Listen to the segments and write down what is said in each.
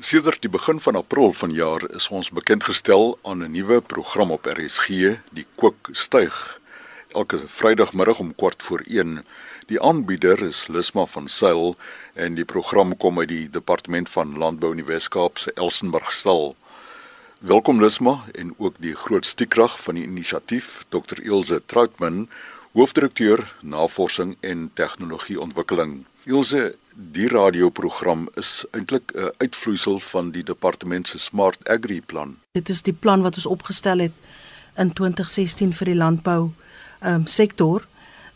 Sedert die begin van April vanjaar is ons bekendgestel aan 'n nuwe program op RSG, die Kook styg. Elke Vrydagmiddag om kwart voor 1. Die aanbieder is Lisma van Sail en die program kom uit die Departement van Landbou in die Wes-Kaap se Elsenburgstal. Welkom Lisma en ook die groot stiekrag van die inisiatief Dr. Ilse Troutman, hoofdirekteur Navorsing en Tegnologieontwikkeling. Ilse, die radioprogram is eintlik 'n uitvloeisel van die departement se Smart Agri plan. Dit is die plan wat ons opgestel het in 2016 vir die landbou um, sektor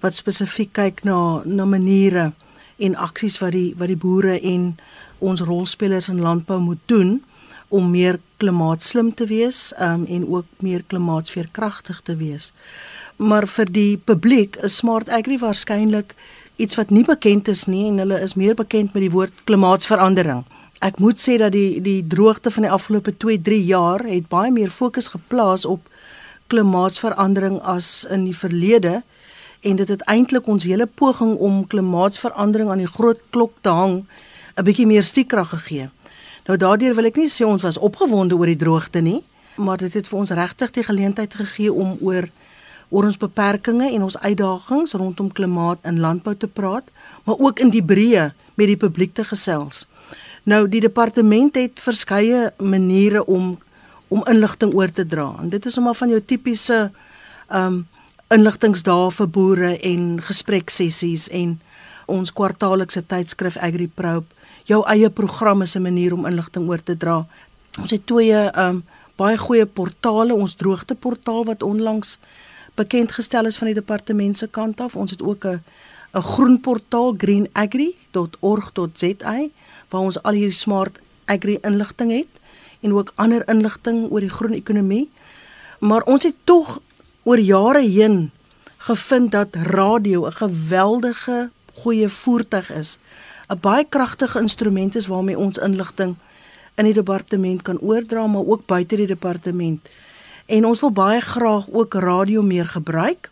wat spesifiek kyk na na maniere en aksies wat die wat die boere en ons rolspelers in landbou moet doen om meer klimaatslim te wees um, en ook meer klimaatsveerkragtig te wees. Maar vir die publiek is Smart Agri waarskynlik iets wat nie bekend is nie en hulle is meer bekend met die woord klimaatsverandering. Ek moet sê dat die die droogte van die afgelope 2-3 jaar het baie meer fokus geplaas op klimaatsverandering as in die verlede en dit het eintlik ons hele poging om klimaatsverandering aan die groot klok te hang 'n bietjie meer stiekrag gegee. Nou daardeur wil ek nie sê ons was opgewonde oor die droogte nie, maar dit het vir ons regtig die geleentheid gegee om oor oor ons beperkings en ons uitdagings rondom klimaat in landbou te praat, maar ook in die breë met die publiek te gesels. Nou die departement het verskeie maniere om om inligting oor te dra. En dit is sommer van jou tipiese um inligtingsdae vir boere en gespreksessies en ons kwartaallikse tydskrif AgriProbe. Jou eie program is 'n manier om inligting oor te dra. Ons het twee um baie goeie portale, ons droogteportaal wat onlangs bekend gestel is van die departement se kant af. Ons het ook 'n 'n groen portaal greenagri.org.za waar ons al hierdie smart agri inligting het en ook ander inligting oor die groen ekonomie. Maar ons het tog oor jare heen gevind dat radio 'n geweldige goeie voertuig is. 'n Baie kragtige instrument is waarmee ons inligting in die departement kan oordra maar ook buite die departement. En ons wil baie graag ook radio meer gebruik,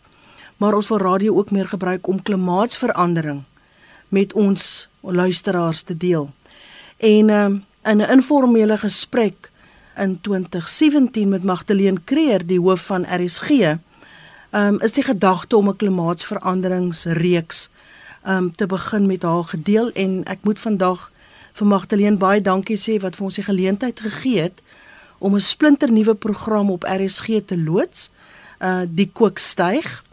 maar ons wil radio ook meer gebruik om klimaatsverandering met ons luisteraars te deel. En um, in 'n informele gesprek in 2017 met Magdalene Creer, die hoof van RSG, um, is die gedagte om 'n klimaatsveranderingsreeks um, te begin met haar gedeel en ek moet vandag vir Magdalene baie dankie sê wat vir ons die geleentheid gegee het om 'n splinternuwe program op RSG te loods. Uh die kook styg.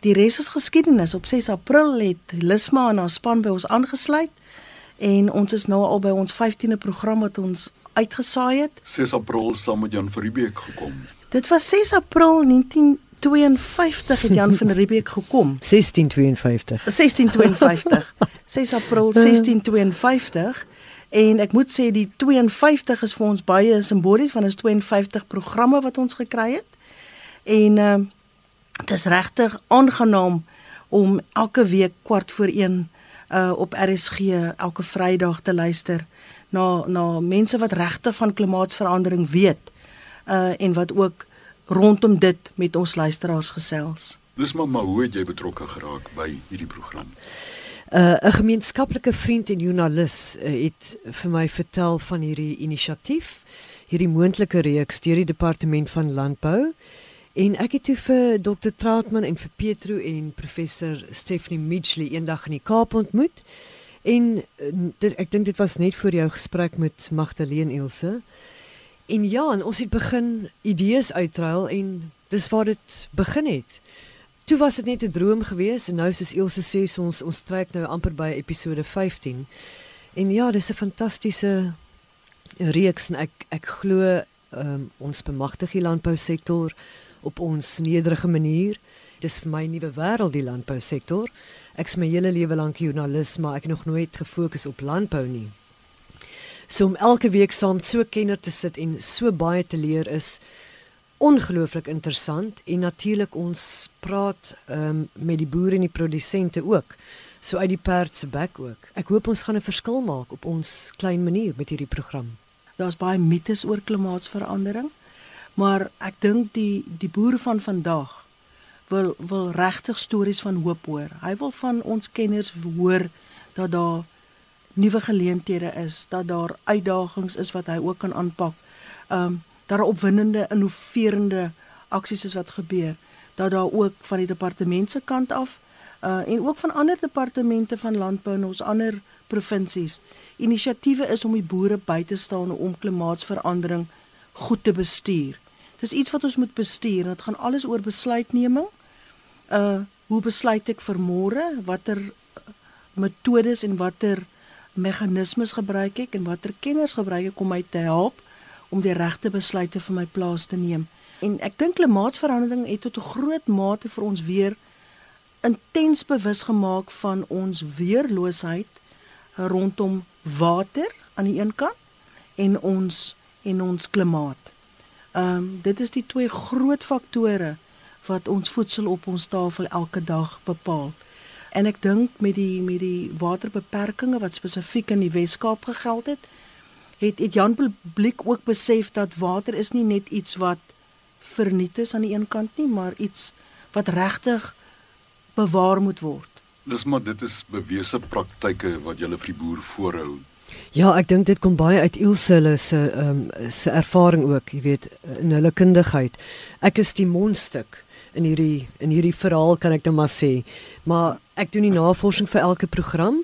Die res is geskiedenis. Op 6 April het Lisma en haar span by ons aangesluit en ons is nou al by ons 15de program wat ons uitgesaai het. 6 April saam met Jan Verbeek gekom. Dit was 6 April 1952 het Jan van Riebeeck gekom. 1652. 1652. 6 April 1652 En ek moet sê die 52 is vir ons baie simbolies van ons 52 programme wat ons gekry het. En ehm uh, dit is regtig aangenaam om elke week kwart voor 1 uh op RSG elke Vrydag te luister na na mense wat regtig van klimaatsverandering weet uh en wat ook rondom dit met ons luisteraars gesels. Dis maar hoe het jy betrokke geraak by hierdie program? Uh, 'n gemeenskaplike vriend en joernalis uh, het vir my vertel van hierdie inisiatief, hierdie moontlike reeks deur die departement van landbou. En ek het toe vir Dr. Trautman en vir Petro en professor Stephanie Midgley eendag in die Kaap ontmoet. En uh, dit, ek dink dit was net voor jou gesprek met Magdalene Ilse. En ja, en ons het begin idees uitruil en dis waar dit begin het. Toe was dit net 'n droom geweest en nou soos Elsje sê ons ons trek nou amper by episode 15. En ja, dis 'n fantastiese reeks en ek ek glo um, ons bemagtig die landbousektor op ons nederige manier. Dis vir my 'n nuwe wêreld die landbousektor. Ek's my hele lewe lank joernalis, maar ek het nog nooit gefokus op landbou nie. So om elke week saam so kenner te sit en so baie te leer is ongelooflik interessant en natuurlik ons praat um, met die boere en die produsente ook so uit die perd se bek ook. Ek hoop ons gaan 'n verskil maak op ons klein manier met hierdie program. Daar's baie mites oor klimaatsverandering, maar ek dink die die boere van vandag wil wil regtig stories van hoop hoor. Hy wil van ons kenners hoor dat daar nuwe geleenthede is, dat daar uitdagings is wat hy ook kan aanpak. Ehm um, daar opwindende innoverende aksies is wat gebeur. Dat daar ook van die departement se kant af uh en ook van ander departemente van landbou en ons ander provinsies inisiatiewe is om die boere by te staan om klimaatsverandering goed te bestuur. Dis iets wat ons moet bestuur dit gaan alles oor besluitneming. Uh hoe besluit ek vir môre? Watter metodes en watter meganismes gebruik ek en watter kenners gebruik ek om my te help om die regte besluite vir my plaas te neem? En ek dink klimaatsverandering het tot 'n groot mate vir ons weer intens bewus gemaak van ons weerloosheid rondom water aan die een kant en ons en ons klimaat. Ehm um, dit is die twee groot faktore wat ons voedsel op ons tafel elke dag bepaal. En ek dink met die met die waterbeperkings wat spesifiek in die Wes-Kaap gegeld het, het het Jan Publiek ook besef dat water is nie net iets wat verniet is aan die een kant nie, maar iets wat regtig bewaar moet word. Dis maar dit is bewese praktyke wat julle vir die boer voorhou. Ja, ek dink dit kom baie uit Ilse se ehm um, se ervaring ook, jy weet, in hulle kundigheid. Ek is die mondstuk in hierdie in hierdie verhaal kan ek net nou maar sê. Maar ek doen die navorsing vir elke program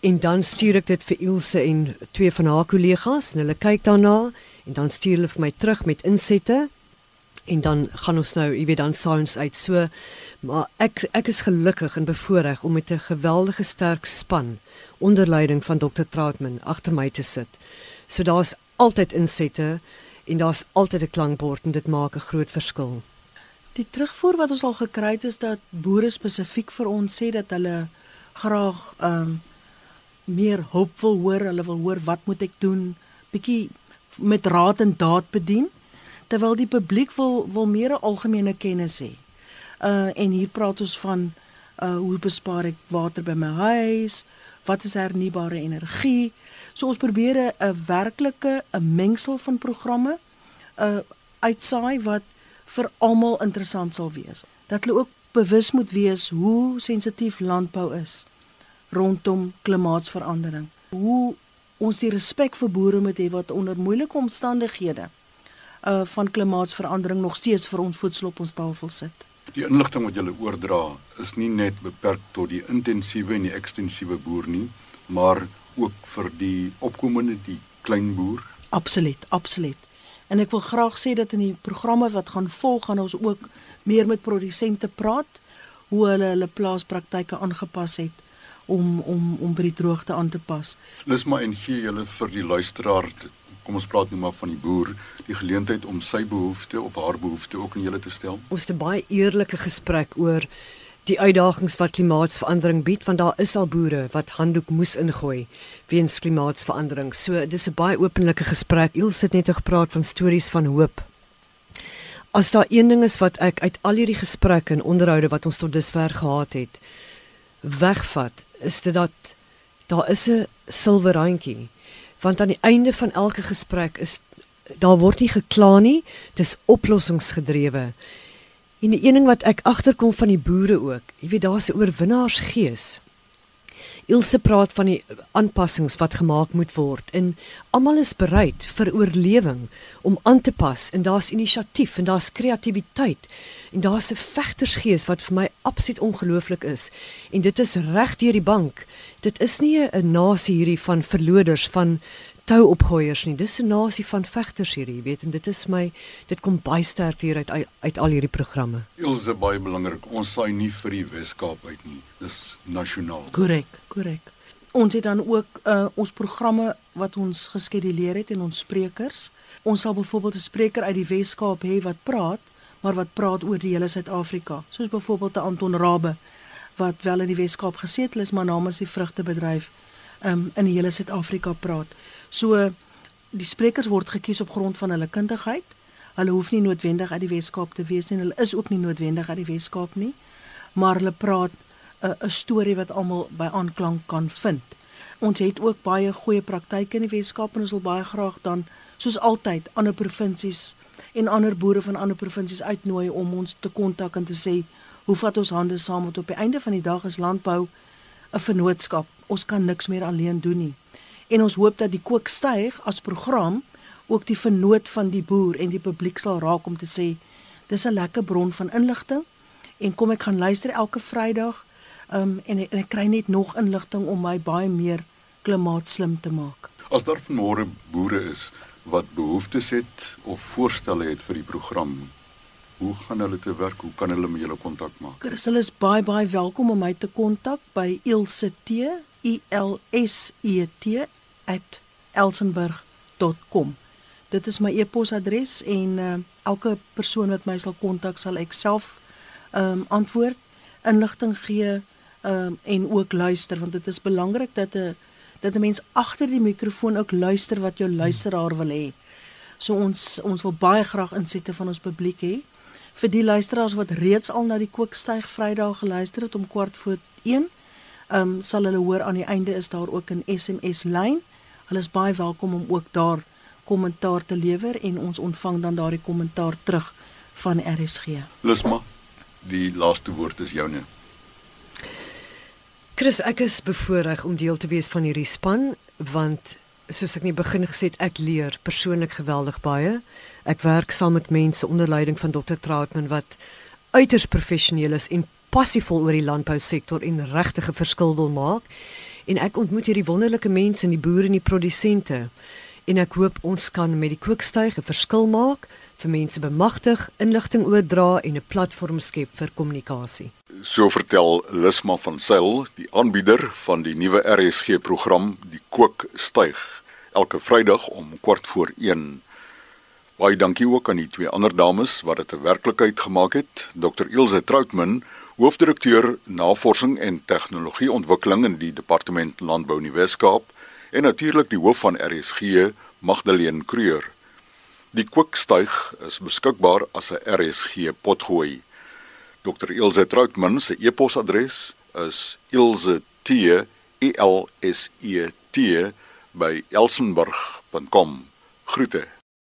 en dan stuur ek dit vir Ilse en twee van haar kollegas en hulle kyk daarna en dan stuur hulle vir my terug met insette en dan gaan ons nou, jy weet, dan sounds uit. So maar ek ek is gelukkig en bevoorreg om met 'n geweldige sterk span onder leiding van Dr. Trautman agter my te sit. So daar's altyd insette en daar's altyd 'n klankbord en dit maak 'n groot verskil. Die terugvoer wat ons al gekry het is dat boere spesifiek vir ons sê dat hulle graag ehm um, meer hulp wil hoor, hulle wil hoor wat moet ek doen, bietjie met raad en daad bedien terwyl die publiek wil wil meer algemene kennis hê. Uh en hier praat ons van uh hoe bespaar ek water by my huis? Wat is hernubare energie? So ons probeer 'n werklike 'n mengsel van programme uh uitsaai wat vir almal interessant sal wees. Dat hulle ook bewus moet wees hoe sensitief landbou is rondom klimaatsverandering. Hoe ons die respek vir boere moet hê wat onder moeilike omstandighede uh van klimaatsverandering nog steeds vir ons voedsel op ons tafel sit. Die inligting wat jy oordra is nie net beperk tot die intensiewe en die ekstensiewe boer nie, maar ook vir die opkomende die klein boer. Absoluut, absoluut. En ek wil graag sê dat in die programme wat gaan volg gaan ons ook meer met produsente praat hoe hulle hulle plaaspraktyke aangepas het om om om by die droogte aan te pas. Dis maar en gee julle vir die luisteraar kom ons praat nou maar van die boer, die geleentheid om sy behoefte of haar behoefte ook aan julle te stel. Ons het 'n baie eerlike gesprek oor die uitdagings wat klimaatsverandering bied want daar is al boere wat handdoek moes ingooi weens klimaatsverandering. So dis 'n baie openlike gesprek. Il sit net gepraat van stories van hoop. As daar een ding is wat ek uit al hierdie gesprekke en onderhoude wat ons tot dusver gehad het wegvat, is dit dat daar is 'n silwer randjie want aan die einde van elke gesprek is daar word nie gekla nie, dis oplossingsgedrewe. En die een ding wat ek agterkom van die boere ook, jy weet daar's 'n oorwinnaarsgees. Ilse praat van die aanpassings wat gemaak moet word en almal is bereid vir oorlewing om aan te pas en daar's inisiatief en daar's kreatiwiteit en daar's 'n vegtersgees wat vir my absoluut ongelooflik is en dit is reg deur die bank. Dit is nie 'n nasie hierdie van verloders van touopgooiers nie. Dis 'n nasie van vegters hierdie, jy weet, en dit is my dit kom baie sterk hier uit uit al hierdie programme. Ilse baie belangrik. Ons saai nie vir die Weskaap uit nie. Dis nasionaal. Korrek, korrek. Ons het dan ook uh, ons programme wat ons geskeduleer het en ons sprekers. Ons sal byvoorbeeld 'n spreker uit die Weskaap hê wat praat, maar wat praat oor die hele Suid-Afrika. Soos byvoorbeeld te Anton Rabbe wat wel in die Weskaap gesetel is maar namens die vrugtebedryf um, in die hele Suid-Afrika praat. So die sprekers word gekies op grond van hulle kundigheid. Hulle hoef nie noodwendig uit die Weskaap te wees nie. Hulle is ook nie noodwendig uit die Weskaap nie. Maar hulle praat 'n 'n storie wat almal by aanklank kan vind. Ons het ook baie goeie praktyke in die Weskaap en ons wil baie graag dan soos altyd ander provinsies en ander boere van ander provinsies uitnooi om ons te kontak en te sê hoe vat ons hande saam want op die einde van die dag is landbou 'n vennootskap ons kan niks meer alleen doen nie. En ons hoop dat die kook styg as program ook die vernoot van die boer en die publiek sal raak om te sê dis 'n lekker bron van inligting en kom ek gaan luister elke Vrydag um, en, en ek kry net nog inligting om my baie meer klimaatslim te maak. As daar vanmôre boere is wat behoeftes het of voorstelle het vir die program, hoe gaan hulle te werk? Hoe kan hulle met julle kontak maak? Chris, hulle is baie baie welkom om my te kontak by Ilse T I L S E T @elsenburg.com. Dit is my e-posadres en uh, elke persoon wat my sal kontak sal ek self ehm um, antwoord, inligting gee ehm um, en ook luister want dit is belangrik dat 'n dat 'n mens agter die mikrofoon ook luister wat jou luisteraar wil hê. So ons ons wil baie graag insette van ons publiek hê. Vir die luisteraars wat reeds al na die kookstyg Vrydag geluister het om kwart voor 1, ehm um, sal hulle hoor aan die einde is daar ook 'n SMS lyn. Hulle is baie welkom om ook daar kommentaar te lewer en ons ontvang dan daardie kommentaar terug van RSG. Lusma, die laaste woord is joune. Chris, ek is bevoorreg om deel te wees van hierdie span want soos ek nie begin gesê het, ek leer persoonlik geweldig baie. Ek werk saam met mense onder leiding van Dr. Troutman wat uiters professioneel is en passievol oor die landbousektor en regtig 'n verskil wil maak. En ek ontmoet hierdie wonderlike mense en die boere en die produsente en ek hoop ons kan met die kookstuig 'n verskil maak vir mense bemagtig, inligting oordra en 'n platform skep vir kommunikasie. So vertel Lusma van Sail, die aanbieder van die nuwe RSG program Die Kookstuig, elke Vrydag om kwart voor 1. Baie dankie ook aan die twee ander dames wat dit 'n werklikheid gemaak het, Dr. Ilse Troutman, hoofdirekteur Navorsing en Tegnologieontwikkeling in die Departement Landbou in die Wes-Kaap en natuurlik die hoof van RSG, Magdalene Kreur. Die kookstuig is beskikbaar as 'n RSG potgooi. Dr Ilse Troutman se e-posadres is ilse@elset by elsenburg.com. Groete